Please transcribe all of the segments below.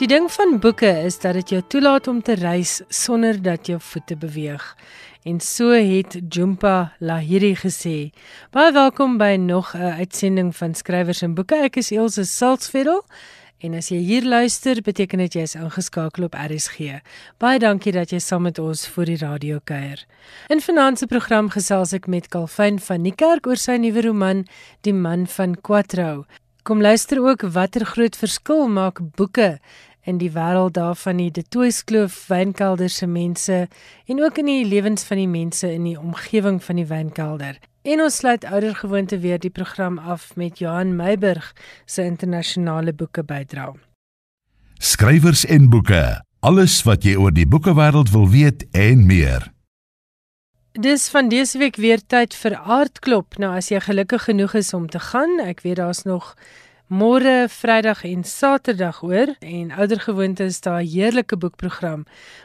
Die ding van boeke is dat dit jou toelaat om te reis sonder dat jou voete beweeg. En so het Jumpa Lahiri gesê. Baie welkom by nog 'n uitsending van Skrywers en Boeke. Ek is Elsje Salzveld. En as jy hier luister, beteken dit jy is ingeskakel op RSG. Baie dankie dat jy saam met ons vir die radio kuier. In se program gesels ek met Kalfyn van Niekerk oor sy nuwe roman Die man van Quattro. Kom luister ook watter groot verskil maak boeke in die wêreld daarvan die De Toyskloof wynkelder se mense en ook in die lewens van die mense in die omgewing van die wynkelder. En ons sluit oudergewoonte weer die program af met Johan Meiburg se internasionale boeke bydra. Skrywers en boeke, alles wat jy oor die boekewêreld wil weet en meer. Dis van dese week weer tyd vir aardklop. Nou as jy gelukkig genoeg is om te gaan, ek weet daar's nog môre, Vrydag en Saterdag oor en oudergewoonte is daar 'n heerlike boekprogram.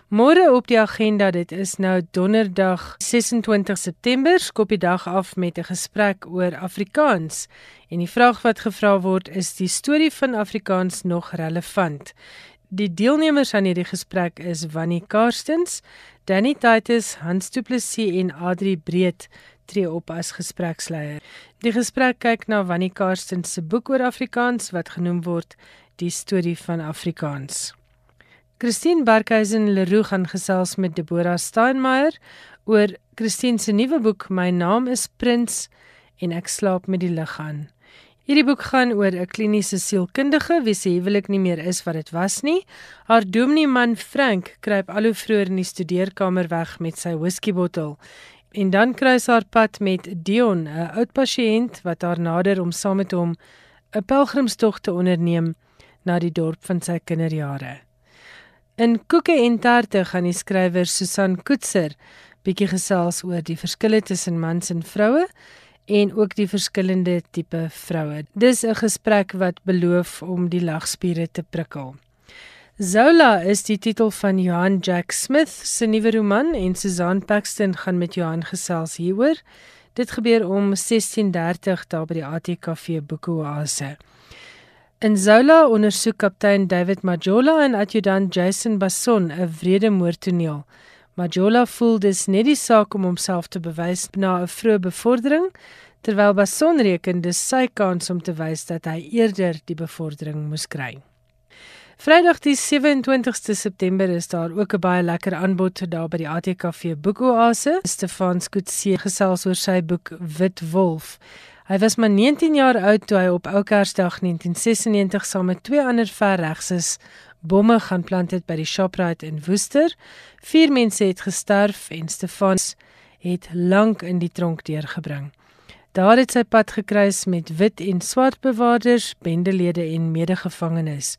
Môre op die agenda, dit is nou Donderdag 26 September, skop die dag af met 'n gesprek oor Afrikaans. En die vraag wat gevra word is die storie van Afrikaans nog relevant? Die deelnemers aan hierdie gesprek is Wannie Karstens, Danny Titus, Hans Du Plessis en Adri Breed tree op as gespreksleier. Die gesprek kyk na Wannie Karsten se boek oor Afrikaans wat genoem word Die storie van Afrikaans. Christine Barkhuizen Leroux gaan gesels met Deborah Steinmeier oor Christine se nuwe boek My naam is Prins en ek slaap met die lig aan. Hierdie boek gaan oor 'n kliniese sielkundige wie se huwelik nie meer is wat dit was nie. Haar dominee man Frank kruip al hoe vroeër in die studeerkamer weg met sy whiskybottel en dan kruis haar pad met Dion, 'n oud pasiënt wat haar nader om saam met hom 'n pelgrimstog te onderneem na die dorp van sy kinderjare. In Koeke en Tarte gaan die skrywer Susan Koetser bietjie gesels oor die verskille tussen mans en vroue en ook die verskillende tipe vroue. Dis 'n gesprek wat beloof om die lagspiere te prikkel. Zola is die titel van Johan Jack Smith se nuwe roman en Susan Paxton gaan met Johan gesels hieroor. Dit gebeur om 16:30 daar by die ATKV Boekoase. In Zola ondersoek kaptein David Majola en adjutant Jason Basson 'n wrede moordtoneel. Majola voel dis net die saak om homself te bewys na 'n vroeë bevordering, terwyl Basson reken dis sy kans om te wys dat hy eerder die bevordering moes kry. Vrydag die 27ste September is daar ook 'n baie lekker aanbod daar by die ATKV Boekoase. Stefan Skutse gesels oor sy boek Wit Wolf. Hy was maar 19 jaar oud toe hy op Ou Kersdag 1996 saam met twee ander verregses bomme gaan plant het by die Shoprite in Woester. Vier mense het gesterf en Stefan het lank in die tronk deurgebring. Daar het sy pad gekruis met wit en swart bewaarders, bendelede en medegevangenes.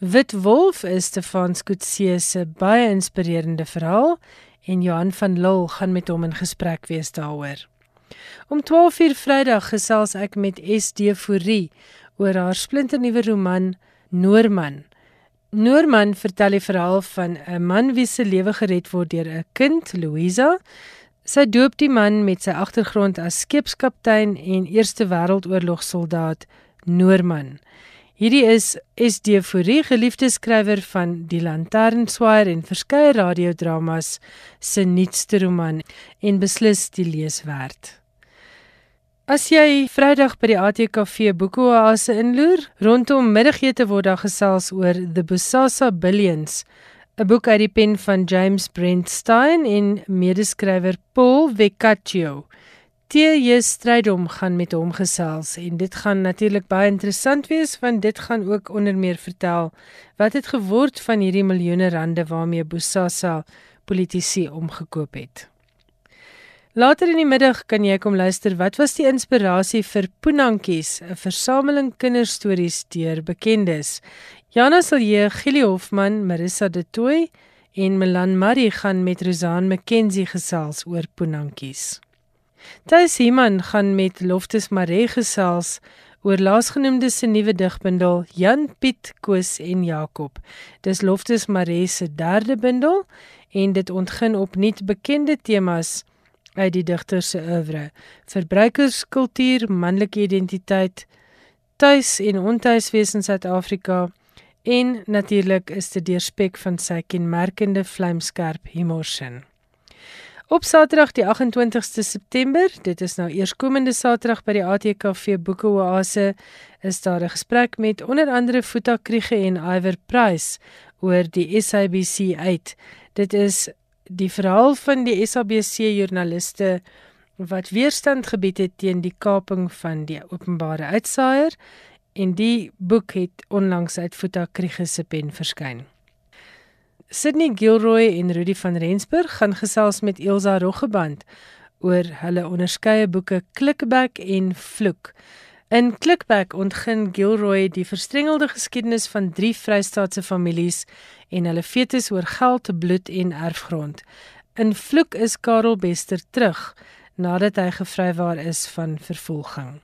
Wit Wolf is Stefan Skutse se baie inspirerende verhaal en Johan van Lille gaan met hom in gesprek wees daaroor. Om 12:00 Vrydag gesels ek met SD Fourie oor haar splinternuwe roman Noorman. Noorman vertel die verhaal van 'n man wie se lewe gered word deur 'n kind, Louisa, Sy doop die man met sy agtergrond as skepskaptein en Eerste Wêreldoorlog soldaat Noorman. Hierdie is SD Fourie, geliefde skrywer van Die Lanternswaaier en verskeie radiodramas se nuutste roman en beslis die lees werd. As jy Vrydag by die ATKV Boekoase inloer, rondom middagete word daar gesels oor The Bosasa Billions 'n boek uit die pen van James Brent Stein en medeskrywer Paul Vecchio. T.J. Strydom gaan met hom gesels en dit gaan natuurlik baie interessant wees want dit gaan ook onder meer vertel wat het geword van hierdie miljoene rande waarmee Bosasa politici omgekoop het. Later in die middag kan jy kom luister wat was die inspirasie vir Poenantjies, 'n versameling kinderstories deur bekendes. Jana Silje, Gili Hofman, Marissa De Tooy en Melan Marie gaan met Rosan McKenzie gesels oor Poenantjies. Thys Iman gaan met Loftus Maree gesels oor laasgenoemde se nuwe digbundel Jan Piet Koos en Jakob. Dis Loftus Maree se derde bundel en dit ontgin op nuut bekende temas uit die digter se oeuvre: verbruikerskultuur, manlike identiteit, tuis en ontuiswees in Suid-Afrika en natuurlik is dit deurspek van sy kenmerkende vlamskerp humorsin. Op Saterdag die 28ste September, dit is nou eerskomende Saterdag by die ATKV Boeke Oase, is daar 'n gesprek met onder andere Futa Kriege en Iver Price oor die SABC 8. Dit is die verhaal van die SABC joernaliste wat weerstand gebied het teen die kaping van die openbare uitsaaier en die boek het onlangs uit Futa Kriege se pen verskyn. Sydney Gilroy en Rudy van Rensburg gaan gesels met Elsa Roggeband oor hulle onderskeie boeke Klikback en Vloek. In Klikback ontgin Gilroy die verstrengelde geskiedenis van drie Vrystaatse families en hulle fetes oor geld, bloed en erfgrond. In Vloek is Karel Bester terug nadat hy gevrywaar is van vervolging.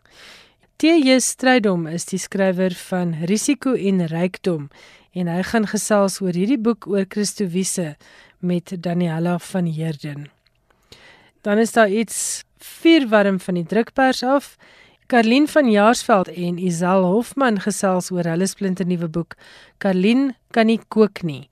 T.J. Strydom is die skrywer van Risiko en Rykdom en hy gaan gesels oor hierdie boek oor Christo Wiese met Daniela van Heerden. Dan is daar iets vuurwarm van die drukpers af. Karlien van Jaarsveld en Isel Hofman gesels oor hulle splinternuwe boek Karlien kan nie kook nie.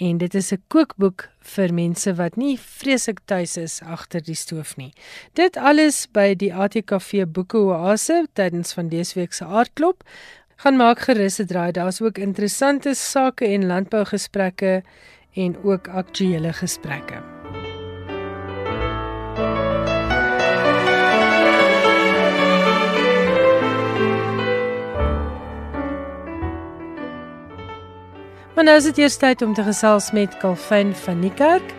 En dit is 'n kookboek vir mense wat nie vreeslik tuis is agter die stoof nie. Dit alles by die ATKV Boeke Oase tydens van dese week se aardklop gaan maak gerus 'n draai. Daar's ook interessante sake en landbougesprekke en ook aktuelle gesprekke. Maar nou is dit eers tyd om te gesels met Kalfyn van Niekerk.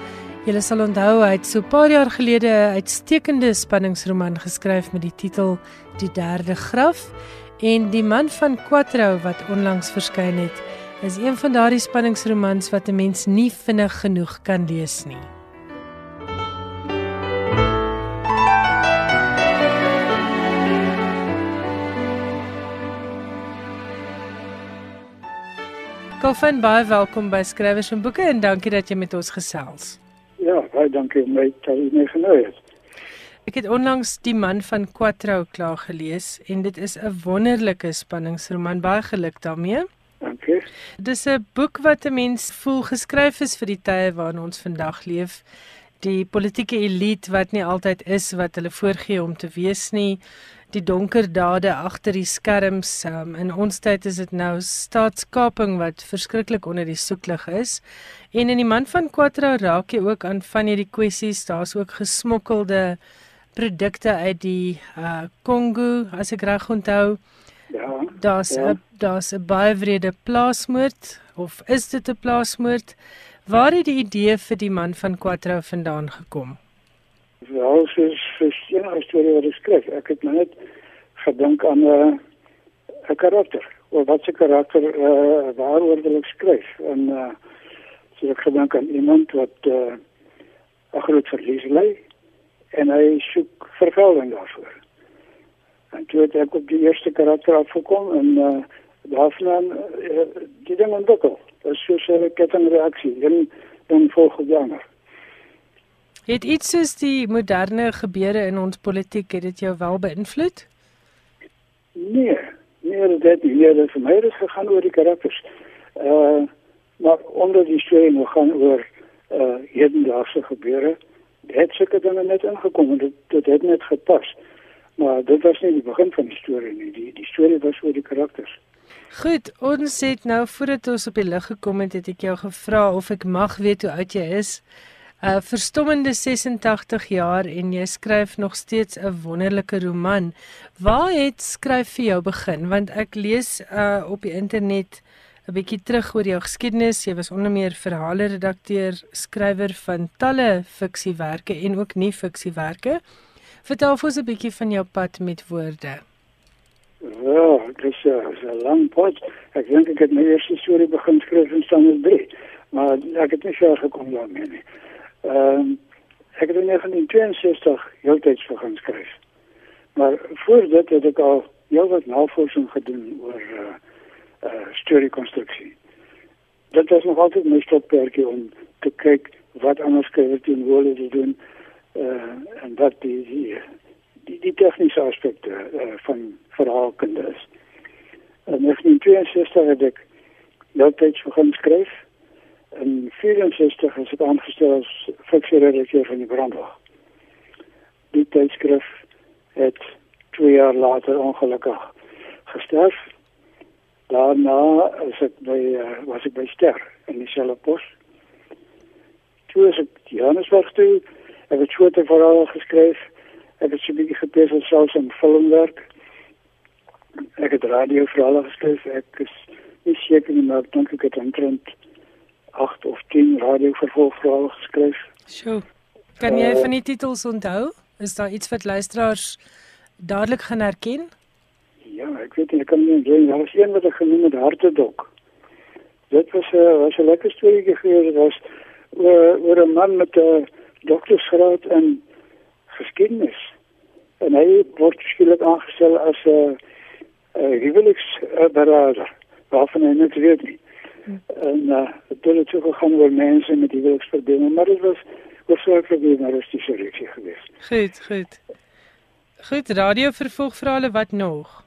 Julle sal onthou hy het so 'n paar jaar gelede 'n uitstekende spanningsroman geskryf met die titel Die derde graf En die man van Quattro wat onlangs verskyn het, is een van daardie spanningsromans wat 'n mens nie vinnig genoeg kan lees nie. Koffin baie welkom by Skrywers en Boeke en dankie dat jy met ons gesels. Ja, baie dankie om my te hê genooi het. Ek het onlangs Die man van Quattro klaar gelees en dit is 'n wonderlike spanningsroman. Baie geluk daarmee. Dankie. Dis 'n boek wat 'n mens voel geskryf is vir die tye waarin ons vandag leef. Die politieke elite wat nie altyd is wat hulle voorgee om te wees nie. Die donker dade agter die skerms. Um, in ons tyd is dit nou staatskaping wat verskriklik onder die soeklig is. En in die man van Quattro raak jy ook aan van hierdie kwessies. Daar's ook gesmokkelde produkte uit die uh Kongo as ek reg onthou. Ja. Daar's 'n ja. daar's 'n baie wrede plaasmoord of is dit 'n plaasmoord? Waar het die idee vir die man van Quattro vandaan gekom? Wel, soos verskeie ja, storie wat geskryf. Ek het net gedink aan 'n 'n karakter. Of wat se karakter uh waaroor wil ek skryf? En uh so ek gedink aan iemand wat uh 'n groot verlies ly en hy soek vergelding daarvoor. En toe het ek op die eerste karakter afgekom en uh, daarvan uh, die ding ontwikkel. Dat is soos 'n kettingreaksie, een dan volg die ander. Het iets soos die moderne gebeure in ons politiek het dit jou wel beïnvloed? Nee, nee, dit nie. Nee, dit vir my het gegaan oor die karakters. Uh maar onder die nog gaan oor uh hedendaagse gebeure het sulke dinge net ingekom en dit dit het net gepas. Maar dit was nie die begin van die storie nie. Die die storie was oor die karakters. Goed, ons het nou voordat ons op die lig gekom het, het ek jou gevra of ek mag weet hoe oud jy is. 'n uh, Verstommende 86 jaar en jy skryf nog steeds 'n wonderlike roman. Waar het skryf vir jou begin? Want ek lees uh, op die internet 'n bietjie terug oor jou geskiedenis. Jy was onder meer verhale redakteur, skrywer van talle fiksiewerke en ook nie fiksiewerke. Vertel ons 'n bietjie van jou pad met woorde. Ja, dit is 'n lang pad. Ek dink ek het my eerste storie begin skryf in standaard 3, maar ek het nie ver gekom daarmee nie. Ehm um, ek het in 1962 heeltyds begin skryf. Maar voor dit het ek al heelwat navorsing gedoen oor uh, uh, storiekonstruksie. Dit was nog altyd my stokperdjie om te kyk wat anders skrywer teen woorde te doen uh, en wat die die, die, die tegniese aspekte uh, van verhaalkunde is. In 1962 het ek deeltyds begin skryf. In 64 is ek aangestel as fiksieredakteur van die Brandwag. Die tydskrif het 2 jaar later ongelukkig gesterf. Daarna is ek by uh, was ek by Ster in dieselfde pos. Toe is ek Johannesburg toe. Ek het skote verhale geskryf. Ek het so 'n bietjie gepes selfs in filmwerk. Ek het radio verhale geskryf. Ek is nie seker nie, maar ek dink ek het omtrent 8 of 10 radio vervolgverhale geskryf. Sjoe. Kan jy uh, van die titels onthou? Is daar iets wat luisteraars dadelik gaan herken? Ek weet nie, ek kan nie onthou. Daar was een wat ek genoem het Hartedok. Dit was 'n uh, was 'n lekker storie gewees. Dit was oor oor 'n man met 'n doktorsgraad in geskiedenis. En hy word skielik aangestel as 'n uh, huweliksberader waarvan hy net weet nie. Hmm. En uh, dit het ook gegaan oor mense met huweliksprobleme, maar dit was nie maar is die reaksie geweest. Goed, goed. Goed, radio vervolg vir hulle wat nog?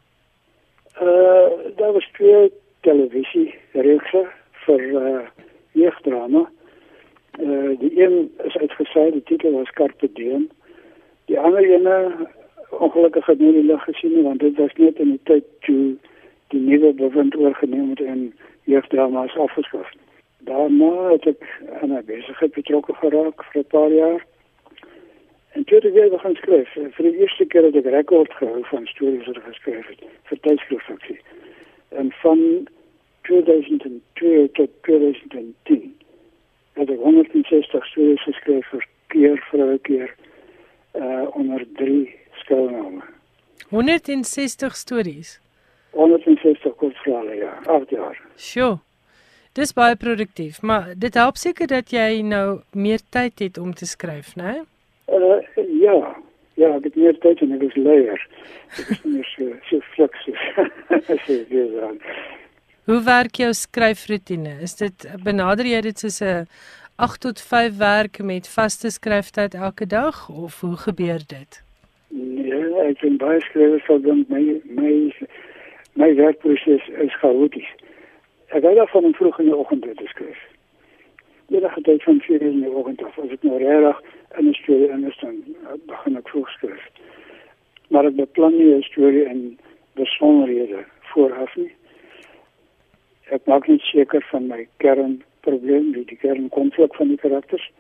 Uh daar was twee televisie reekse vir uh jeugdrama. Uh die een is uitgesaai, die titel was Carpe Diem. Die ander ene ongelukkig het nie die lig gesien nie want dit was net in die tyd toe die nuwe bewind oorgeneem het en jeugdrama is afgeskaf. Daarna het ek aan 'n besigheid betrokke geraak vir 'n paar jaar. En toe het weer begin skryf. Vir die eerste keer het ek rekord gehou van stories wat ek geskryf het vir tydskriffunksie. En van 2002 tot 2010 het ek 160 stories geskryf vir keer vir 'n keer uh onder drie skuilname. 160 stories. 160 kortverhale ja, af jaar. Sjoe. Dis baie produktief, maar dit help seker dat jy nou meer tyd het om te skryf, né? Uh ja. Ja, ek het meer tyd en ek is leier. Ek is nie so so fleksibel. so weer Hoe werk jou skryfroetine? Is dit benader jy dit soos 'n 8 tot 5 werk met vaste skryftyd elke dag of hoe gebeur dit? Nee, ek vind baie skrywer sal dan my my my werkproses is chaoties. Ek gou dan van 'n vroeg in die oggend te skryf. Enige tyd van 4 in die oggend af, as ek nou regtig in 'n storie is dan begin ek vroeg skryf. Maar ek beplan nie 'n storie in besonderhede vooraf nie. Ek maak net seker van my kernprobleem, die, die kernkonflik van die karakters.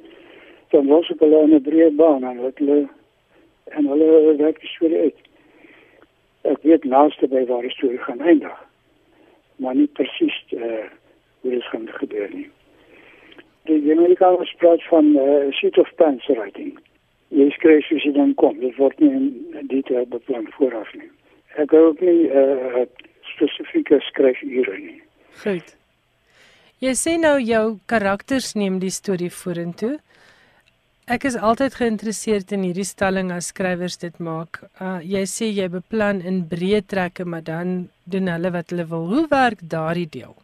Dan los ek hulle in 'n breë baan en hulle en hulle werk die storie uit. Ek weet naaste by waar die storie gaan eindig. Maar nie presies uh, hoe dit gaan gebeur nie. Die Amerikaners praat van uh, sheet of pens writing. Jy skryf soos jy dan kom. Dit word nie in detail beplan vooraf nie. Ek gou ook nie 'n uh, spesifieke skryfure nie. Goed. Jy sê nou jou karakters neem die storie vorentoe. Ek is altyd geïnteresseerd in hierdie stelling as skrywers dit maak. Uh jy sê jy beplan in breë trekke, maar dan doen hulle wat hulle wil. Hoe werk daardie deel?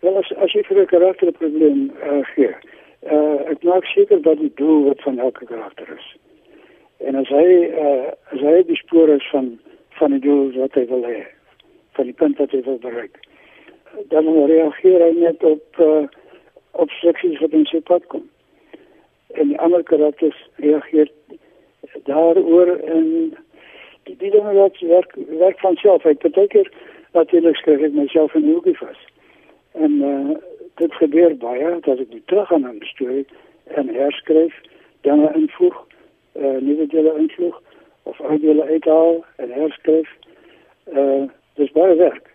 Wel as as jy vir karakter 'n probleem uh uh ek seker dat die doel wat van elke karakter is. En as hy uh as hy die is van van die doel wat hy wil hê, van die punt wat hy wil bereik, dan reageer hy net op uh op seksies wat in sy pad kom. En die ander karakters reageer daaroor en die die dinge wat werk werk van self ek beteken natuurlik skryf ek myself in hoekie vas en uh, dit gebeur baie dat ek terug gaan aan die storie en herskryf dan invoeg uh, nuwe dele invoeg of ou dele uithaal en herskryf uh, dis baie werk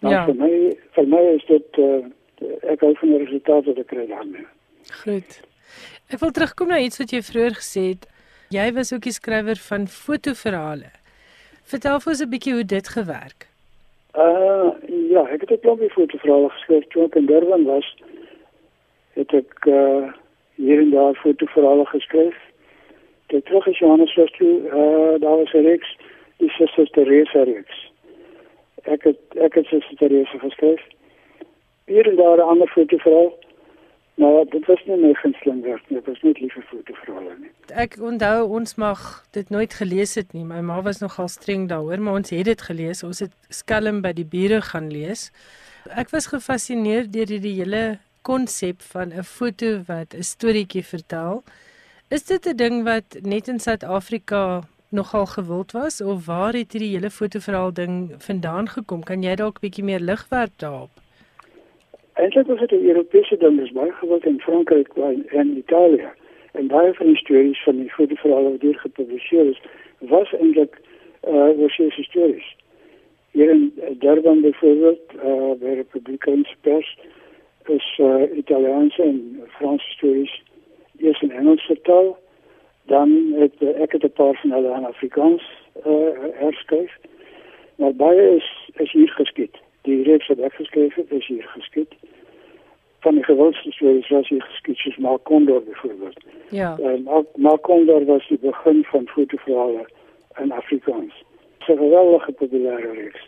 ja. vir my vir my is dit uh, ek hou van die resultate wat ek kry daarmee goed Ek wil terugkom na iets wat jy vroeër gesê het. Jy was ook die skrywer van fotoverhale. Vertel vir ons 'n bietjie hoe dit gewerk. Uh ja, ek het 'n klompie fotoverhale geskryf toe ek in Durban was. Het ek uh hier en daar fotoverhale geskryf. Toe terug in Johannesburg toe, uh daar was 'n reeks, die Susters Teresa reeks. Ek het ek het Susters Teresa geskryf. Hier en daar 'n ander fotoverhaal Maar dit was nie my gunsteling werk nie. Dit was net liefe fotoverhale nie. Ek onthou ons mag dit nooit gelees het nie. My ma was nogal streng daaroor, maar ons het dit gelees. Ons het skelm by die bure gaan lees. Ek was gefassineer deur die, die hele konsep van 'n foto wat 'n storieetjie vertel. Is dit 'n ding wat net in Suid-Afrika nogal gewild was of waar het hierdie hele fotoverhaal ding vandaan gekom? Kan jy dalk bietjie meer lig werp daarop? Eintlik was dit 'n Europese ding, dis baie in Frankryk en Italië. En baie van die stories van die fotoverhale wat hier gepubliseer is, was eintlik uh Russiese stories. Hier in Durban byvoorbeeld, uh by Republikaanse pers is uh Italiaanse en Franse stories eers in Engels vertaal dan het uh, ek het paar van hulle Afrikaans uh. Maar baie is is hier geskied. Die reeks ek geskryf het, is hier geskied. Van die gewildste stories was hier geskied, soos Malkondor bijvoorbeeld. Ja. Uh, Malkondor was die begin van fotoverhalen in Afrikaans. Het is een geweldige populaire reeks.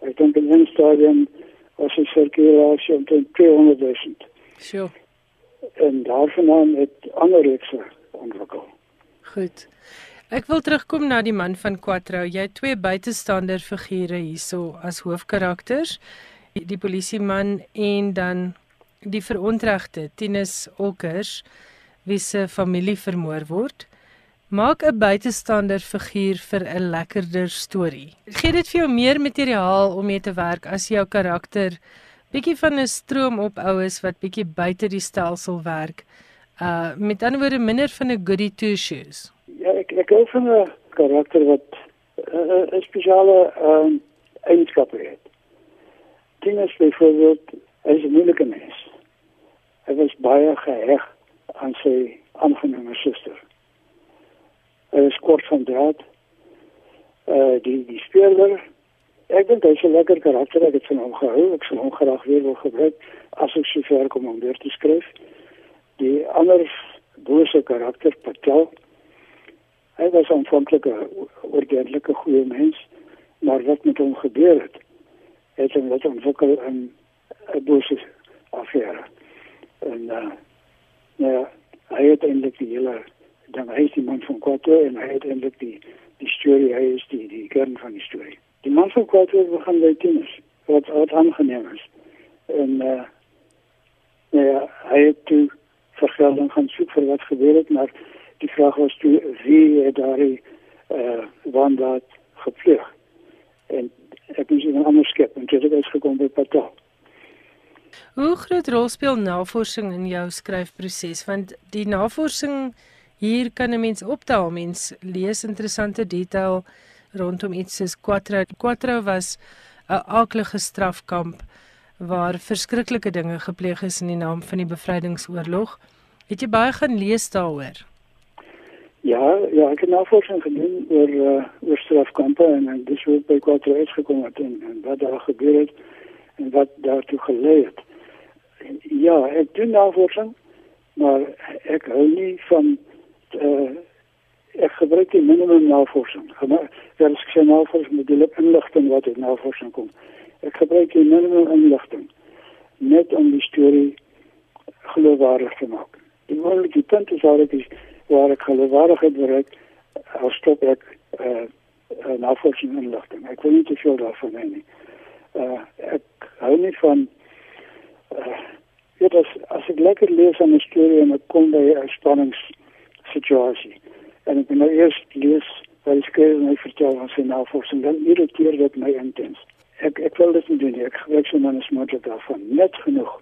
Ik denk in een stadium was een circulatie omtrent 200.000. Sure. En daarvan het ander reekse ontwikkel. Goed. Ek wil terugkom na die man van Quattro. Jy het twee buitestander figure hierso as hoofkarakters. Die, die polisieman en dan die verontregte Tinus Olkers wie se familie vermoor word. Maak 'n buitestander figuur vir 'n lekkerder storie. Gee dit vir jou meer materiaal om mee te werk as jou karakter bietjie van 'n stroom opou is wat bietjie buite die stelsel werk. Uh met ander woorde minder van 'n goody two shoes. Ja, ek ek van 'n karakter wat 'n uh, uh, spesiale ehm um, eienskappe het. Tinus byvoorbeeld is 'n moeilike mens. Hy was baie geheg aan sy aangename suster. Hy is kort van draad. Uh die die speler ek dink hy's 'n lekker karakter, ek het van hom gehou. Ek sal hom graag weer wil gebruik as ek so ver kom om weer te skryf. Die ander bose karakter, Patel, hy was aanvanklik 'n ordentlike goeie mens, maar wat met hom gebeur het, het hom wat ontwikkel in 'n bose affære. En uh, nou ja, hy het eintlik die hele dan hy is die man van Quattro en hy het eintlik die die storie, hy is die die kern van die storie. Die man van Quattro begin by tieners, wat wat aangeneem is. En uh, nou ja, hy het toe vergelding gaan soek vir wat gebeur het, maar die vraag was toe wie het daar die uh, wandaad gepleeg. En ek moes een ander skep en dit het gekom by Patel. Hoe groot rol speel navorsing in jou skryfproses? Want die navorsing hier kan 'n mens optel, mens lees interessante detail rondom iets soos Quattro. Quattro was 'n aaklige strafkamp waar verskriklike dinge gepleeg is in die naam van die bevrydingsoorlog. Het jy baie gaan lees daaroor? Ja, ja, ek het navorsing gedoen oor uh, oor strafkampe en, dis hoe by Quattro uitgekom het en, en wat daar gebeur het en wat daartoe gelei het. En, ja, ek doen navorsing, maar ek hou nie van uh, ek gebruik die minimum navorsing. Maar as ek sê navorsing met die wat uit navorsing kom. Ek gebruik die minimum inligting net om die storie geloofwaardig te maak. Die moeilike punt is is waar ek geloofwaardigheid bereik, al stop ek uh, uh, navorsing inligting. Ek wil nie te veel daarvan hê nie. Uh, ek hou nie van uh, ja, as, as ek lekker lees aan 'n storie en ek kom by 'n spanningssituasie en ek nou eers lees wat hy skryf en hy vertel van sy navorsing, dan irriteer dit my intens. Ek ek wil dit nie doen nie. Ek gebruik so min as moontlik daarvan, net genoeg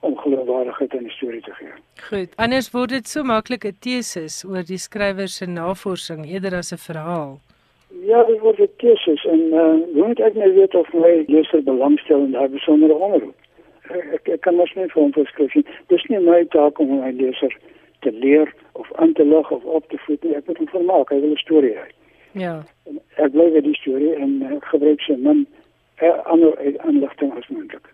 om geloofwaardigheid aan die storie te gee. Goed. Anders word dit so maklik 'n teses oor die skrywer se navorsing eerder as 'n verhaal. Ja, dit word 'n teses en uh, moet ek net weet of my leser belangstel in daai besondere onderwerp. Ek ek kan mos net vir hom skryf. Dis nie my taak om my leser te leer of aan te lig of op te voed nie. Ek moet hom vermaak. Hy wil 'n storie hê. Ja. En ek bly by die storie en ek gebruik sy min uh, ander aanligting as moontlik.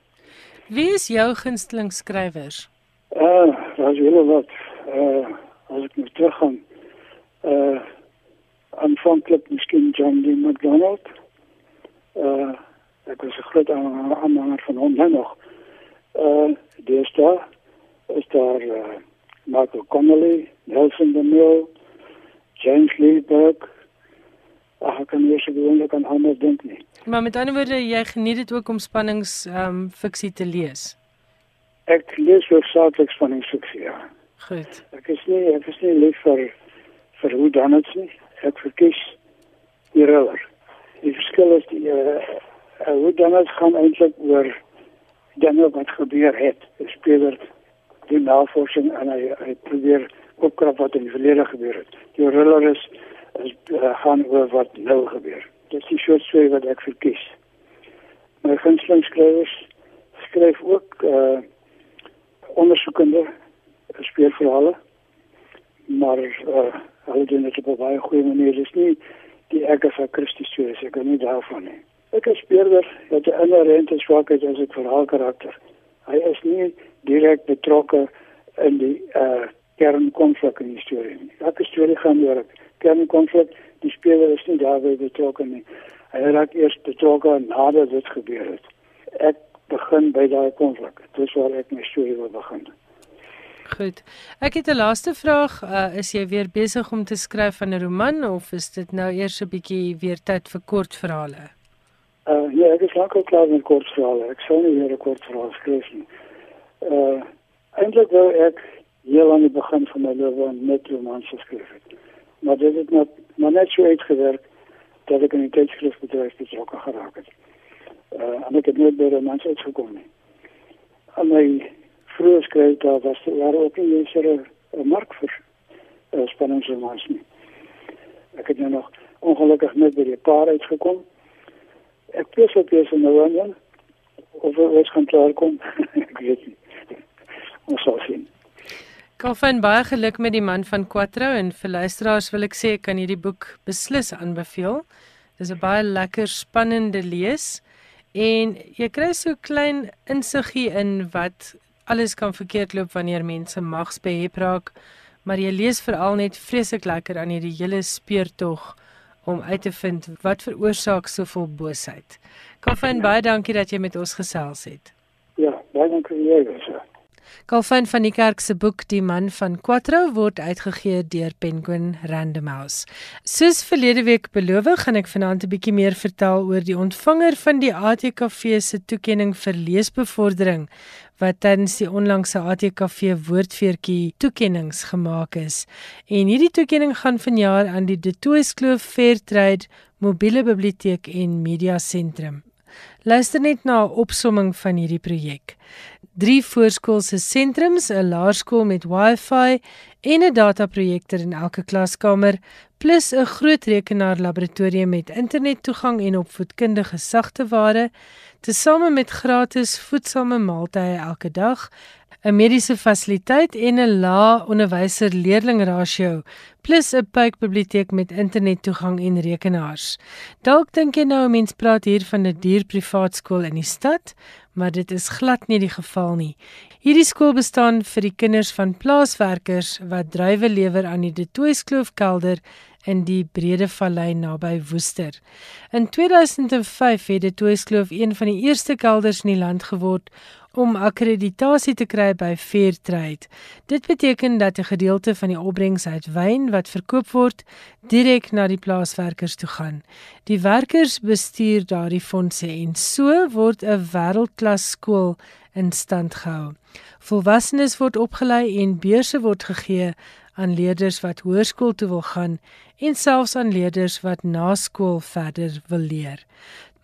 Wie is jou gunsteling skrywers? Uh, daar's hele wat. Uh, as ek moet teruggaan. Uh aanvanklik miskien John D. McDonald. Uh ek was 'n groot aanhanger van hom nou nog. Uh dis daar is daar uh, Michael Connolly, Nelson DeMille, James Lee Burke. Ag, ek kan nie so gewoonlik aan almal dink nie. Maar met ander woorde, jy geniet dit ook om spannings ehm um, fiksie te lees. Ek lees ook saaklik spanningsfiksie. Ja. Goed. Ek is nie ek is nie lief vir vir hoe dan dit nie. Ek verkies die thriller. Die verskil is die uh, uh, hoe dan dit gaan eintlik oor dinge wat gebeur het. Die speler doen navorsing en hy hy probeer opkrap wat in die verlede gebeur het. Die thriller is is uh, gaan oor wat nou gebeur. Dit is die soort storie wat ek verkies. My gunsteling skrywers skryf ook uh ondersoekende speelverhale. Maar uh hulle doen dit op 'n baie goeie manier. Dit is nie die Agatha Christie stories, ek kan nie daarvan nie. Ek is speurder dat 'n inherente swakheid is ek verhaalkarakter. Hy is nie direk betrokke in die uh kernkonflik in die storie. Elke storie gaan oor 'n kernkonflik. Die speler is nie daarbey betrokke nie. Hy raak eers betrokke nadat dit gebeur het. Ek begin by daai konflik. Dis waar ek my storie wil begin. Goed. Ek het 'n laaste vraag. Uh, is jy weer besig om te skryf van 'n roman of is dit nou eers 'n bietjie weer tyd vir kortverhale? Uh ja, ek is lank al klaar met kortverhale. Ek sou nie weer 'n kortverhaal skryf nie. Uh eintlik wou ek heel aan die begin van my lewe net romans geskryf het. Maar dit het net maar net so uitgewerk dat ek in die tydskrifbedryf betrokke geraak het. Uh en ek het nooit by romans uitgekom nie. En my vroeër skryf daar was daar ook nie eens 'n mark vir uh, spanningsromans nie. Ek het nou nog ongelukkig net by die paar uitgekom. Ek pes op jy se nou aan of ons gaan klaar kom. ek weet nie. Ons sal sien. Kalfyn baie geluk met die man van Quattro en vir luisteraars wil ek sê ek kan hierdie boek beslis aanbeveel. Dis 'n baie lekker spannende lees en jy kry so klein insiggie in wat alles kan verkeerd loop wanneer mense magsbehep raak, maar jy lees veral net vreeslik lekker aan hierdie hele speurtog om uit te vind wat veroorsaak soveel boosheid. Kalfyn, baie dankie dat jy met ons gesels het. Ja, baie dankie vir jou. Kalfyn van die kerk se boek Die man van Quattro word uitgegee deur Penguin Random House. Soos verlede week beloof, gaan ek vanaand 'n bietjie meer vertel oor die ontvanger van die ATKV se toekenning vir leesbevordering wat tydens die onlangse ATKV woordfeertjie toekennings gemaak is. En hierdie toekenning gaan vanjaar aan die De Toys Kloof Fairtrade Mobiele Biblioteek en Media Sentrum. Luister net na 'n opsomming van hierdie projek. Drie voorskoolse sentrums, 'n laerskool met Wi-Fi en 'n dataprojektor in elke klaskamer, plus 'n groot rekenaarlaboratorium met internettoegang en opvoedkundige sagteware, tesame met gratis voedsame maaltye elke dag, 'n mediese fasiliteit en 'n lae onderwyser-leerling rasio plus 'n puikbiblioteek met internettoegang en rekenaars. Dalk dink jy nou 'n mens praat hier van 'n duur privaat skool in die stad, maar dit is glad nie die geval nie. Hierdie skool bestaan vir die kinders van plaaswerkers wat druiwe lewer aan die De Toyskloof kelder in die Brede Vallei naby Woester. In 2005 het De Toyskloof een van die eerste kelders in die land geword om akkreditasie te kry by Fairtrade. Dit beteken dat 'n gedeelte van die opbrengs uit wyn wat verkoop word, direk na die plaaswerkers toe gaan. Die werkers bestuur daardie fondse en so word 'n wêreldklas skool in stand gehou. Volwassenes word opgelei en beurse word gegee aan leerders wat hoërskool toe wil gaan en selfs aan leerders wat na skool verder wil leer.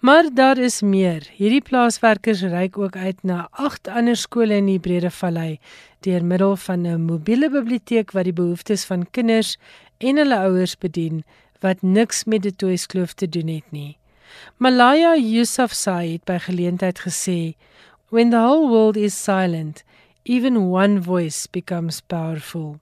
Maar daar is meer. Hierdie plaaswerkers reik ook uit na 8 ander skole in die Brede Vallei deur middel van 'n mobiele biblioteek wat die behoeftes van kinders en hulle ouers bedien wat niks met die Toyskloof te doen het nie. Malaya Yousafzai het by geleentheid gesê, "When the whole world is silent, even one voice becomes powerful."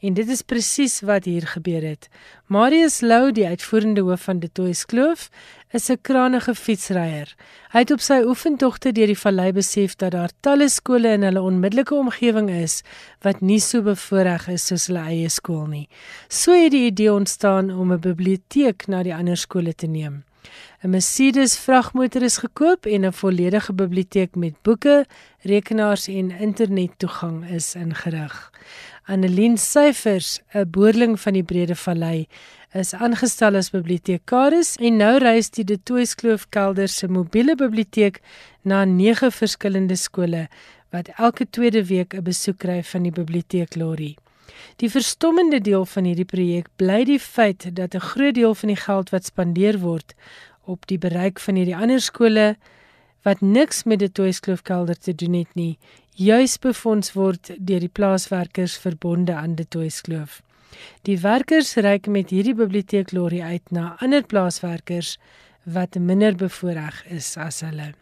En dit is presies wat hier gebeur het. Marius Lou, die uitvoerende hoof van De Toys Kloof, is 'n krangige fietsryer. Hy het op sy oefentogte deur die vallei besef dat daar talle skole in hulle onmiddellike omgewing is wat nie so bevoordeel is soos hulle eie skool nie. So het die idee ontstaan om 'n biblioteek na die ander skole te neem. 'n Mercedes vragmotor is gekoop en 'n volledige biblioteek met boeke, rekenaars en internettoegang is ingerig. Annelien Syfers, 'n boerling van die Brede Vallei, is aangestel as bibliotekaris en nou reis die De Toitskloof Kelder se mobiele biblioteek na 9 verskillende skole wat elke tweede week 'n besoek kry van die biblioteek Lorry. Die verstommende deel van hierdie projek bly die feit dat 'n groot deel van die geld wat spandeer word op die bereik van hierdie ander skole wat niks met die Toitskloof-kelder te doen het nie, juis befonds word deur die plaaswerkers verbonde aan die Toitskloof. Die werkers reik met hierdie biblioteek lorry uit na ander plaaswerkers wat minder bevoordeel is as hulle.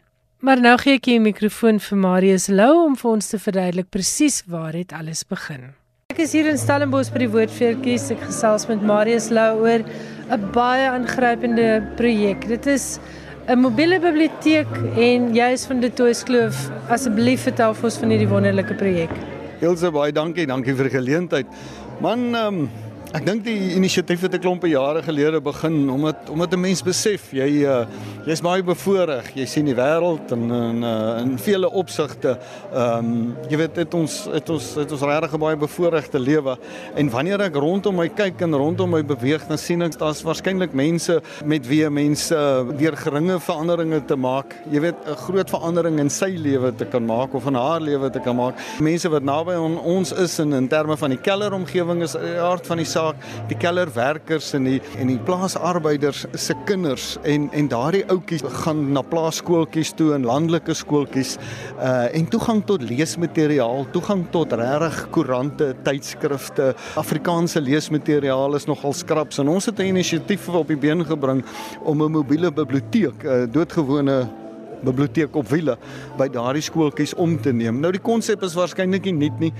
Maar nou gee ek die mikrofoon vir Marius Lou om vir ons te verduidelik presies waar dit alles begin. Ek is hier in Stellenbosch by die Woordfeertjies. Ek gesels met Marius Lou oor 'n baie aangrypende projek. Dit is 'n mobiele biblioteek en jy is van die Toyskloof. Asseblief vertel vir ons van hierdie wonderlike projek. Elsje baie dankie, dankie vir die geleentheid. Man, ehm um, Ek dink die inisiatief het 'n klompe jare gelede begin omdat omdat 'n mens besef jy uh, jy's baie bevoordeel. Jy sien die wêreld in in uh, in vele opsigte. Ehm um, jy weet dit ons het ons het ons regtig baie bevoordeelde lewe en wanneer ek rondom my kyk en rondom my beweeg dan sien ek daar's waarskynlik mense met wie mense uh, deur geringe veranderinge te maak. Jy weet 'n groot verandering in sy lewe te kan maak of in haar lewe te kan maak. Mense wat naby aan ons is in in terme van die keller omgewing is die aard van die saak die kellerwerkers en die en die plaasarbeiders se kinders en en daardie ouetjies gaan na plaaskooltjies toe en landelike skooltjies uh en toegang tot leesmateriaal, toegang tot regtig koerante, tydskrifte, Afrikaanse leesmateriaal is nogal skraps en ons het 'n inisiatief op die been gebring om 'n mobiele biblioteek, 'n uh, doodgewone biblioteek op wiele by daardie skooltjies om te neem. Nou die konsep is waarskynlik nie nuut nie.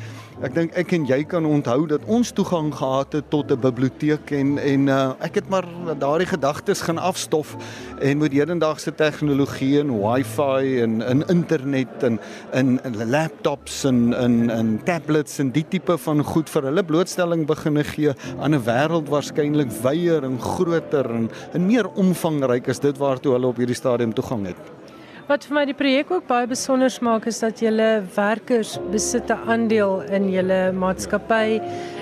Ek dink ek en jy kan onthou dat ons toegang gehad het tot 'n biblioteek en en uh, ek het maar daardie gedagtes gaan afstof en met hedendaagse tegnologie en wifi en in internet en in laptops en in in tablets en die tipe van goed vir hulle blootstelling begin gee aan 'n wêreld waarskynlik wyeer en groter en, en meer omvangryk as dit waartoe hulle op hierdie stadium toegang het. Wat vir my die projek ook baie besonder maak is dat julle werkers besit 'n aandeel in julle maatskappy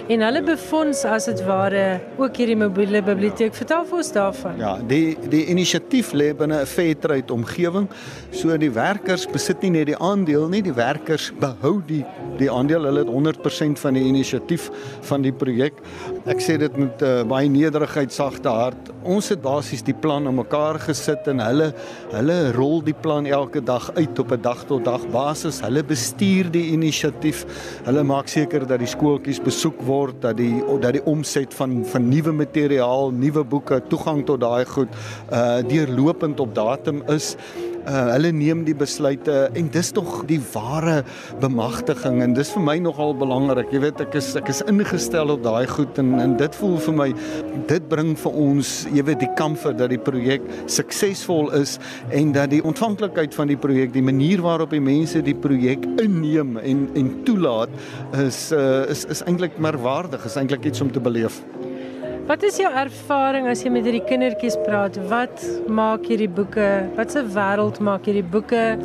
en hulle befonds as dit ware ook hierdie mobiele biblioteek. Vertel vir ons daarvan. Ja, die die inisiatief lê binne 'n trade omgewing. So die werkers besit nie net die aandeel nie, die werkers behou die die aandeel. Hulle het 100% van die inisiatief van die projek. Ek sê dit met uh, baie nederigheid, sagte hart. Ons het basies die plan aan mekaar gesit en hulle hulle rol die plan elke dag uit op 'n dag tot dag basis. Hulle bestuur die inisiatief. Hulle maak seker dat die skooltjies besoek word, dat die dat die omset van van nuwe materiaal, nuwe boeke, toegang tot daai goed uh deurlopend op datum is uh, hulle neem die besluite en dis tog die ware bemagtiging en dis vir my nogal belangrik. Jy weet ek is ek is ingestel op daai goed en en dit voel vir my dit bring vir ons jy weet die kamfer dat die projek suksesvol is en dat die ontvanklikheid van die projek, die manier waarop die mense die projek inneem en en toelaat is uh, is is eintlik merkwaardig, is eintlik iets om te beleef. Wat is jou ervaring as jy met hierdie kindertjies praat? Wat maak hierdie boeke? Wat 'n wêreld maak hierdie boeke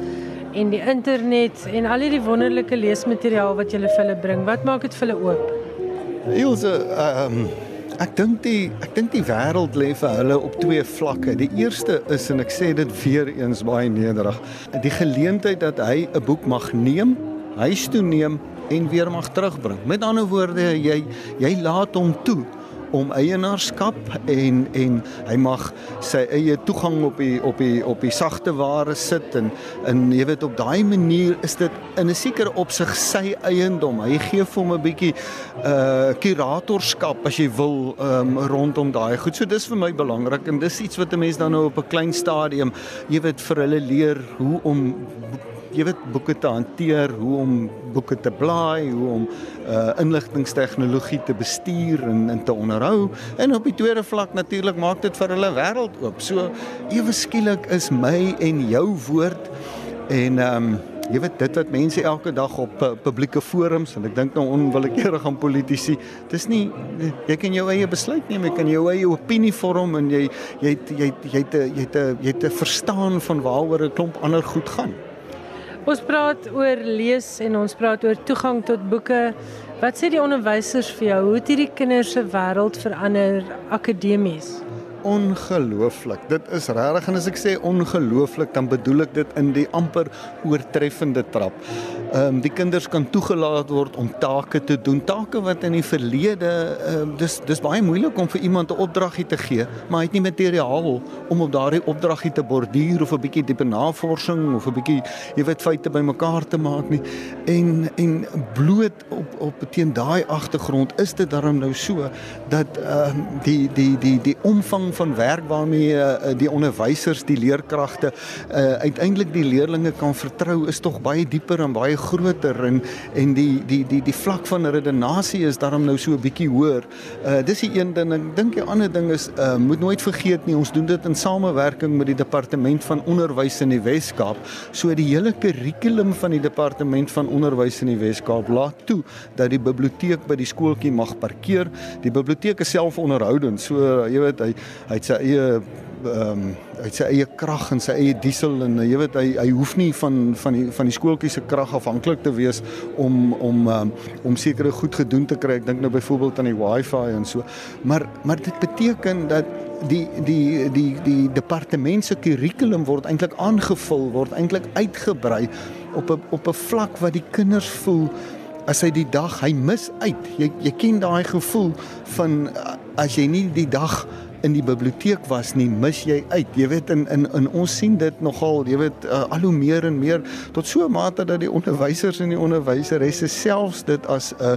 en die internet en al hierdie wonderlike leesmateriaal wat jy vir hulle bring? Wat maak dit vir hulle oop? Ilse, ehm um, ek dink die ek dink die wêreld lê vir hulle op twee vlakke. Die eerste is en ek sê dit weer eens baie nederig, die geleentheid dat hy 'n boek mag neem, huis toe neem en weer mag terugbring. Met ander woorde, jy jy laat hom toe om eienaarskap en en hy mag sy eie toegang op die op die op die sagte ware sit en en jy weet op daai manier is dit in 'n sekere opsig sy eiendom. Hy gee vir hom 'n bietjie uh kuratorskap as jy wil um, rondom daai goed. So dis vir my belangrik en dis iets wat 'n mens dan nou op 'n klein stadium jy weet vir hulle leer hoe om jy weet boeke te hanteer, hoe om boeke te blaai, hoe om uh inligtingstegnologie te bestuur en en te onderhou. En op die tweede vlak natuurlik maak dit vir hulle wêreld oop. So ewe skielik is my en jou woord en ehm um, jy weet dit wat mense elke dag op uh, publieke forums en ek dink nou onwillekeurig aan politici, dis nie jy kan jou eie besluit neem, jy kan jou eie opinie vorm en jy jy jy jy het jy het jy het 'n verstaan van waaroor 'n klomp ander goed gaan. Ons praat oor lees en ons praat oor toegang tot boeke. Wat sê die onderwysers vir jou? Hoe het hierdie kinders se wêreld verander akademies? ongelooflik. Dit is regtig en as ek sê ongelooflik, dan bedoel ek dit in die amper oortreffende trap. Ehm um, die kinders kan toegelaat word om take te doen, take wat in die verlede ehm um, dis dis baie moeilik om vir iemand 'n opdragie te gee, maar hy het nie materiaal om op daardie opdragie te borduur of 'n bietjie diepe navorsing of 'n bietjie jy weet feite bymekaar te maak nie. En en bloot op op teen daai agtergrond is dit daarom nou so dat ehm um, die die die die omvang van werk waarmee uh, die onderwysers, die leerkragte uh, uiteindelik die leerdlinge kan vertrou is tog baie dieper en baie groter en en die die die die vlak van redenasie is daarom nou so 'n bietjie hoër. Uh dis die een ding. Ek dink die ander ding is uh moet nooit vergeet nie, ons doen dit in samewerking met die departement van onderwys in die Wes-Kaap. So die hele kurrikulum van die departement van onderwys in die Wes-Kaap laat toe dat die biblioteek by die skooltjie mag parkeer. Die biblioteek is selfonderhoudend. So uh, jy weet hy hy het sy eie ehm um, het sy eie krag en sy eie diesel en jy weet hy hy hoef nie van van die van die skooltjie se krag afhanklik te wees om om um, om sekere goed gedoen te kry. Ek dink nou byvoorbeeld aan die wifi en so. Maar maar dit beteken dat die die die die departement se kurrikulum word eintlik aangevul, word eintlik uitgebrei op 'n op 'n vlak wat die kinders voel as hy die dag hy mis uit. Jy jy ken daai gevoel van as jy nie die dag in die biblioteek was nie, mis jy uit. Jy weet in in in ons sien dit nogal, jy weet uh, al hoe meer en meer tot so 'n mate dat die onderwysers en die onderwyseresse selfs dit as 'n uh,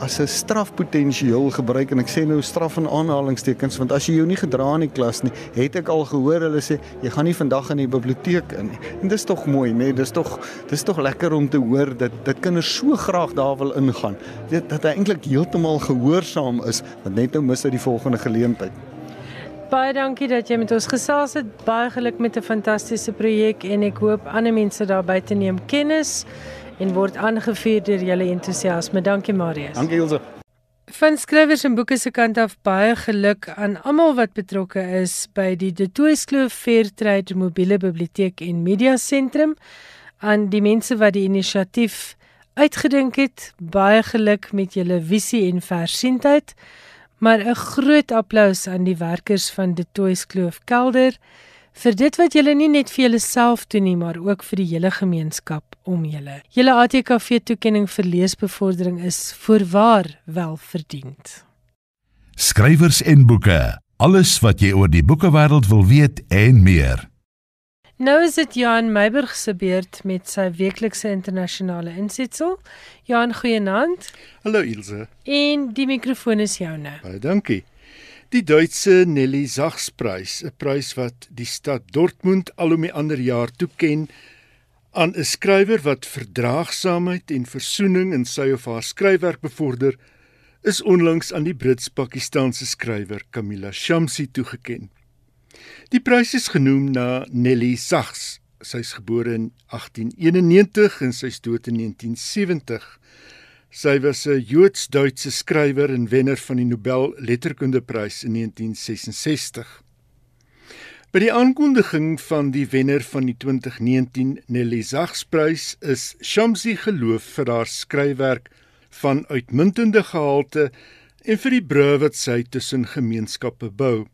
as 'n strafpotensiaal gebruik en ek sê nou straf in aanhalingstekens want as jy jou nie gedra in die klas nie, het ek al gehoor hulle sê jy gaan nie vandag in die biblioteek in nie. En dis tog mooi, nê? Nee, dis tog dis tog lekker om te hoor dat dat kinders so graag daar wil ingaan. Dit dat hy eintlik heeltemal gehoorsaam is, want net nou mis hy die volgende geleentheid. Baie dankie dat jy met ons gesels het. Baie geluk met 'n fantastiese projek en ek hoop ander mense daar buite neem kennis en word aangevuur deur julle entoesiasme. Dankie Marius. Dankie Ilse. Van skrywers en boeke se kant af baie geluk aan almal wat betrokke is by die De Toeskloof Fairtrade Mobiele Biblioteek en Media Sentrum aan die mense wat die inisiatief uitgedink het. Baie geluk met julle visie en versienheid. Maar 'n groot applous aan die werkers van De Toys Kloof Kelder vir dit wat julle nie net vir julleself doen nie, maar ook vir die hele gemeenskap om julle. Julle ATKV toekenning vir leesbevordering is voorwaar wel verdiend. Skrywers en boeke, alles wat jy oor die boekewêreld wil weet en meer. Nou is dit Johan Meiburg se beurt met sy weeklikse internasionale insetsel. Johan, goeienaand. Hallo Ilse. En die mikrofoon is joune. Baie dankie. Die Duitse Nelly Sachs-prys, 'n prys wat die stad Dortmund al om die ander jaar toeken aan 'n skrywer wat verdraagsaamheid en versoening in sy of haar skryfwerk bevorder, is onlangs aan die Brits-Pakistaanse skrywer Kamila Shamsi toegekend. Die prys is genoem na Nelly Sachs. Sy is gebore in 1891 en sy is dood in 1970. Sy was 'n Joods-Duitse skrywer en wenner van die Nobel Letterkundeprys in 1966. By die aankondiging van die wenner van die 2019 Nelly Sachs-prys is Shamsi geloof vir haar skryfwerk van uitmuntende gehalte en vir die brûe wat sy tussen gemeenskappe bou.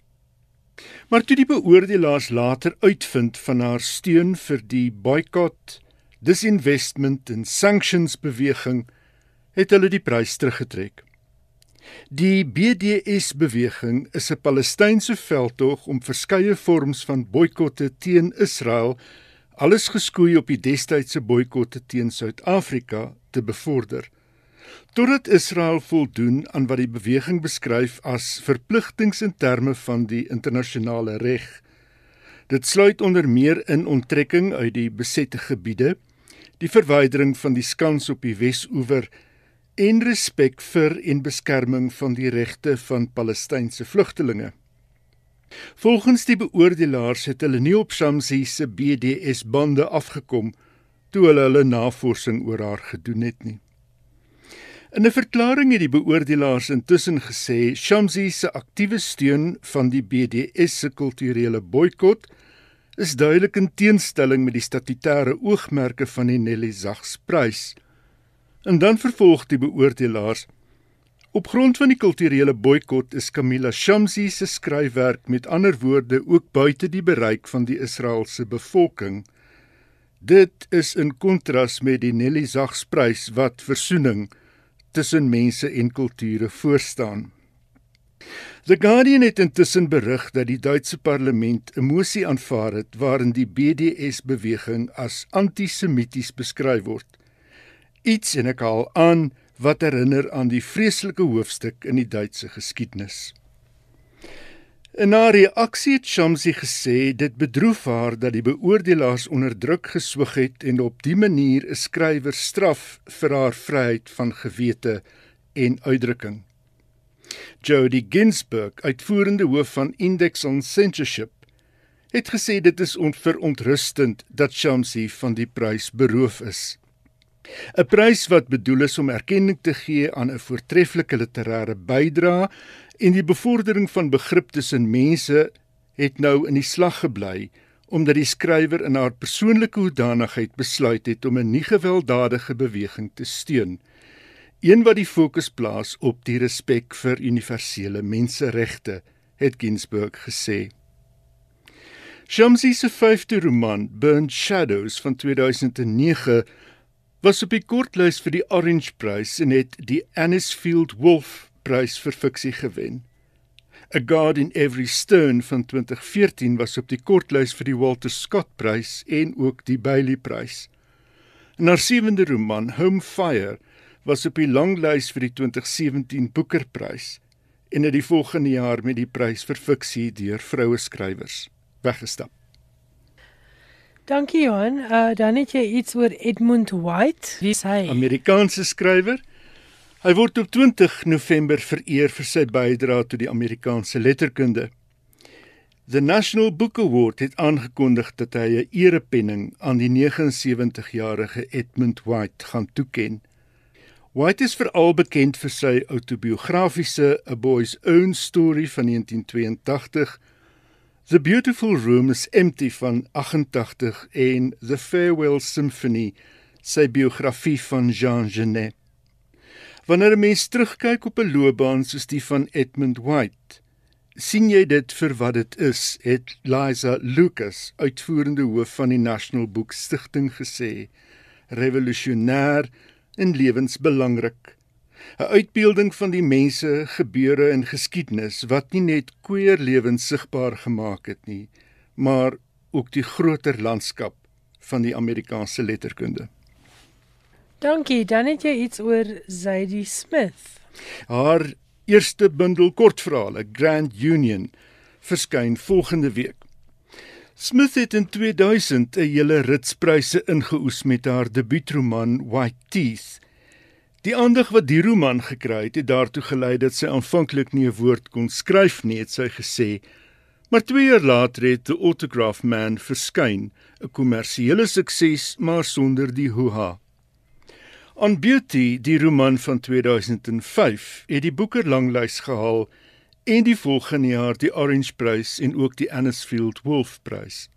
Maar toe die beoordelaars later uitvind van haar steun vir die boikot, disinvestment en sanctions beweging, het hulle die prys teruggetrek. Die BDS beweging is 'n Palestynse veldtog om verskeie vorms van boikotte teen Israel, alles geskoei op die destydse boikotte teen Suid-Afrika te bevorder totdat Israel voldoen aan wat die beweging beskryf as verpligtinge in terme van die internasionale reg. Dit sluit onder meer in onttrekking uit die besette gebiede, die verwydering van die skans op die Wes-oewer en respek vir en beskerming van die regte van Palestynse vlugtelinge. Volgens die beoordelaars het hulle nie op Shamsi se BDS bande afgekom toe hulle hulle navorsing oor haar gedoen het nie. In 'n verklaring het die beoordelaars intussen gesê Shamsi se aktiewe steun van die BDS se kulturele boikot is duidelik in teenstelling met die statutêre oogmerke van die Nelly Zags Prys. En dan vervolg die beoordelaars Op grond van die kulturele boikot is Camilla Shamsi se skryfwerk met ander woorde ook buite die bereik van die Israeliese bevolking. Dit is in kontras met die Nelly Zags Prys wat versoening tussen mense en kulture voorstaan. The Guardian het intussen berig dat die Duitse parlement 'n mosie aanvaar het waarin die BDS-beweging as antisemities beskryf word. Iets en ek haal aan wat herinner aan die vreeslike hoofstuk in die Duitse geskiedenis. In haar reaksie het Shamsi gesê dit bedroef haar dat die beoordelaars onder druk geswig het en op dië manier 'n skrywer straf vir haar vryheid van gewete en uitdrukking. Jody Ginsburg, uitvoerende hoof van Index on Censorship, het gesê dit is onverontrustend dat Shamsi van die prys beroof is. 'n Prys wat bedoel is om erkenning te gee aan 'n voortreffelike literêre bydrae en die bevordering van begrip tussen mense het nou in die slag gebly omdat die skrywer in haar persoonlike hoedanigheid besluit het om 'n nie gewelddadige beweging te steun een wat die fokus plaas op die respek vir universele menseregte het Ginsburg gesê. Shamsi se vyfde roman Burnt Shadows van 2009 was op die kortlys vir die Orange Prys en het die Anisfield Wolf Prys vir fiksie gewen. A God in Every Stone van 2014 was op die kortlys vir die Walter Scott Prys en ook die Bailey Prys. En haar sewende roman, Home Fire, was op die langlys vir die 2017 Booker Prys en het die volgende jaar met die prys vir fiksie deur vroue skrywers weggestap. Dankie Johan. Uh dan het jy iets oor Edmund White. Wie is hy? Amerikaanse skrywer. Hy word op 20 November vereer vir sy bydrae tot die Amerikaanse letterkunde. The National Book Award het aangekondig dat hy 'n erepenning aan die 79-jarige Edmund White gaan toeken. White is veral bekend vir sy autobiografiese A Boy's Own Story van 1982 The Beautiful Room is Empty van 88 en The Farewell Symphony, sy biografie van Jean Genet. Wanneer 'n mens terugkyk op 'n loopbaan soos die van Edmund White, sien jy dit vir wat dit is, het Liza Lucas, uitvoerende hoof van die National Book Stichting gesê, revolusionêr en lewensbelangrik. 'n uitbeelding van die mense, gebeure en geskiedenis wat nie net queer lewens sigbaar gemaak het nie, maar ook die groter landskap van die Amerikaanse letterkunde. Dankie, dan het jy iets oor Zadie Smith. Haar eerste bundel kortverhale, Grand Union, verskyn volgende week. Smith het in 2000 'n hele rits pryse ingeoes met haar debuutroman White Teeth Die aandag wat die roman gekry het, het daartoe gelei dat sy aanvanklik nie 'n woord kon skryf nie, het sy gesê. Maar 2 jaar later het The Autograph Man verskyn, 'n kommersiële sukses, maar sonder die hoha. On Beauty, die roman van 2005, het die Booker langlys gehaal en die volgende jaar die Orange Prys en ook die Anisfield Wolf Prys.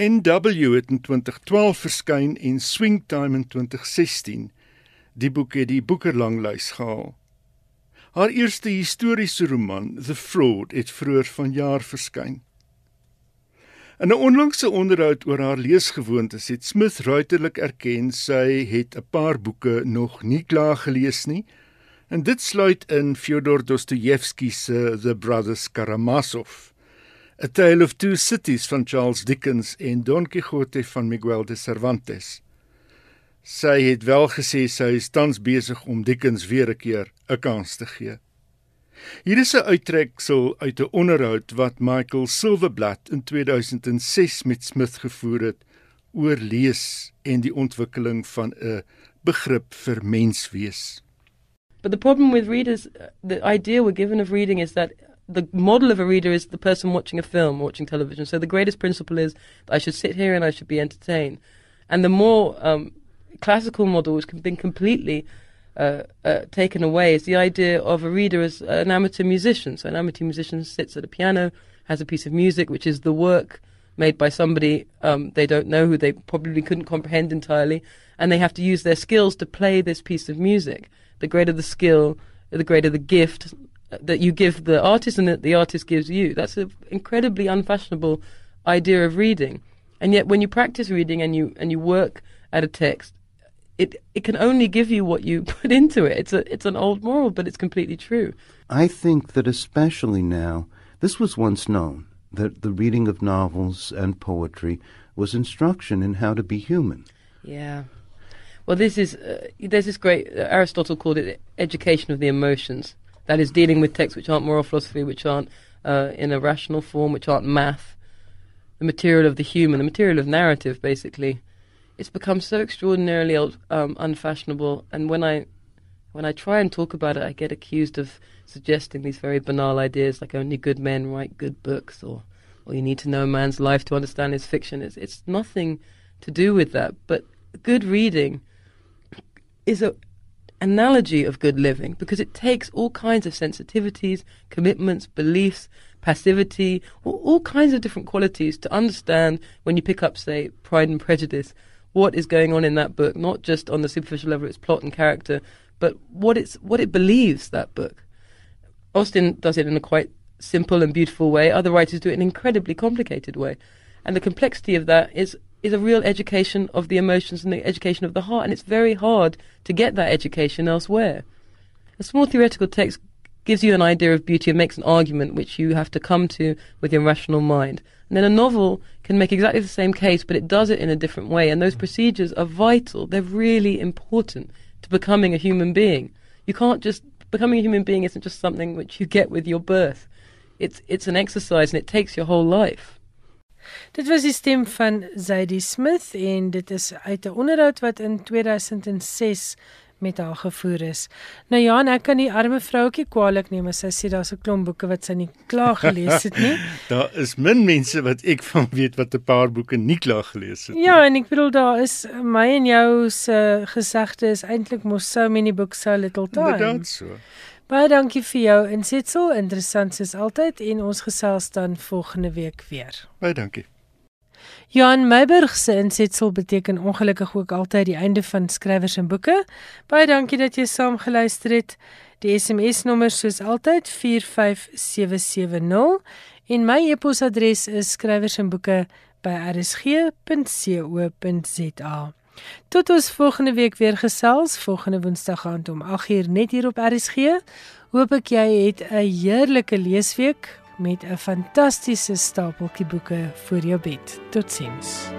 NW het in 2012 verskyn en Swingtime in 2016 Die boek het die Boekerlanglys gehaal. Haar eerste historiese roman, The Fraud, het vroeër vanjaar verskyn. In 'n onlangse onderhoud oor haar leesgewoontes het Smith ruiterlik erken sy het 'n paar boeke nog nie klaar gelees nie. En dit sluit in Fyodor Dostojewski se The Brothers Karamazov, A Tale of Two Cities van Charles Dickens en Don Quixote van Miguel de Cervantes. Sy het wel gesê sy is tans besig om Dickens weer 'n keer 'n kans te gee. Hier is 'n uittreksel uit 'n onderhoud wat Michael Silverblatt in 2006 met Smith gevoer het oor lees en die ontwikkeling van 'n begrip vir menswees. But the problem with readers the idea we're given of reading is that the model of a reader is the person watching a film, watching television. So the greatest principle is I should sit here and I should be entertained. And the more um, classical model, which has been completely uh, uh, taken away, is the idea of a reader as an amateur musician. So an amateur musician sits at a piano, has a piece of music, which is the work made by somebody um, they don't know, who they probably couldn't comprehend entirely, and they have to use their skills to play this piece of music. The greater the skill, the greater the gift that you give the artist and that the artist gives you. That's an incredibly unfashionable idea of reading. And yet, when you practice reading and you and you work at a text, it it can only give you what you put into it. It's a it's an old moral, but it's completely true. I think that especially now, this was once known that the reading of novels and poetry was instruction in how to be human. Yeah. Well, this is uh, there's this great uh, Aristotle called it education of the emotions. That is dealing with texts which aren't moral philosophy, which aren't uh, in a rational form, which aren't math. The material of the human, the material of narrative, basically. It's become so extraordinarily um, unfashionable, and when I when I try and talk about it, I get accused of suggesting these very banal ideas like only good men write good books or or you need to know a man's life to understand his fiction. It's it's nothing to do with that. But good reading is a analogy of good living because it takes all kinds of sensitivities, commitments, beliefs, passivity, all, all kinds of different qualities to understand when you pick up, say, Pride and Prejudice, what is going on in that book, not just on the superficial level, its plot and character, but what it's what it believes that book. Austen does it in a quite simple and beautiful way. Other writers do it in an incredibly complicated way, and the complexity of that is is a real education of the emotions and the education of the heart, and it's very hard to get that education elsewhere. A small theoretical text gives you an idea of beauty and makes an argument which you have to come to with your rational mind. And then a novel can make exactly the same case, but it does it in a different way. And those mm. procedures are vital. They're really important to becoming a human being. You can't just becoming a human being isn't just something which you get with your birth. It's it's an exercise and it takes your whole life. Dit was die stem van Zadie Smith en dit is uit 'n onderhoud wat in 2006 met haar gevoer is. Nou ja, ek kan die arme vroutjie kwaliek neem as sy sê daar's 'n klomp boeke wat sy nie klaar gelees het nie. daar is min mense wat ek van weet wat 'n paar boeke nie klaar gelees het nie. Ja, en ek bedoel daar is my en jou se gesegde is eintlik mos so many books so little time. Inderdaad so. Baie dankie vir jou insetsel, interessant soos altyd en ons gesels dan volgende week weer. Baie dankie. Johan Meiburg se insetsel beteken ongelukkig ook altyd die einde van skrywers en boeke. Baie dankie dat jy saam geluister het. Die SMS nommer soos altyd 45770 en my e-posadres is skrywersenboeke@rsg.co.za. Tot ons volgende week weer gesels, volgende Woensdag aand om 8uur net hier op RSG. Hoop ek jy het 'n heerlike leesweek met 'n fantastiese stapeltjie boeke voor jou bed. Totsiens.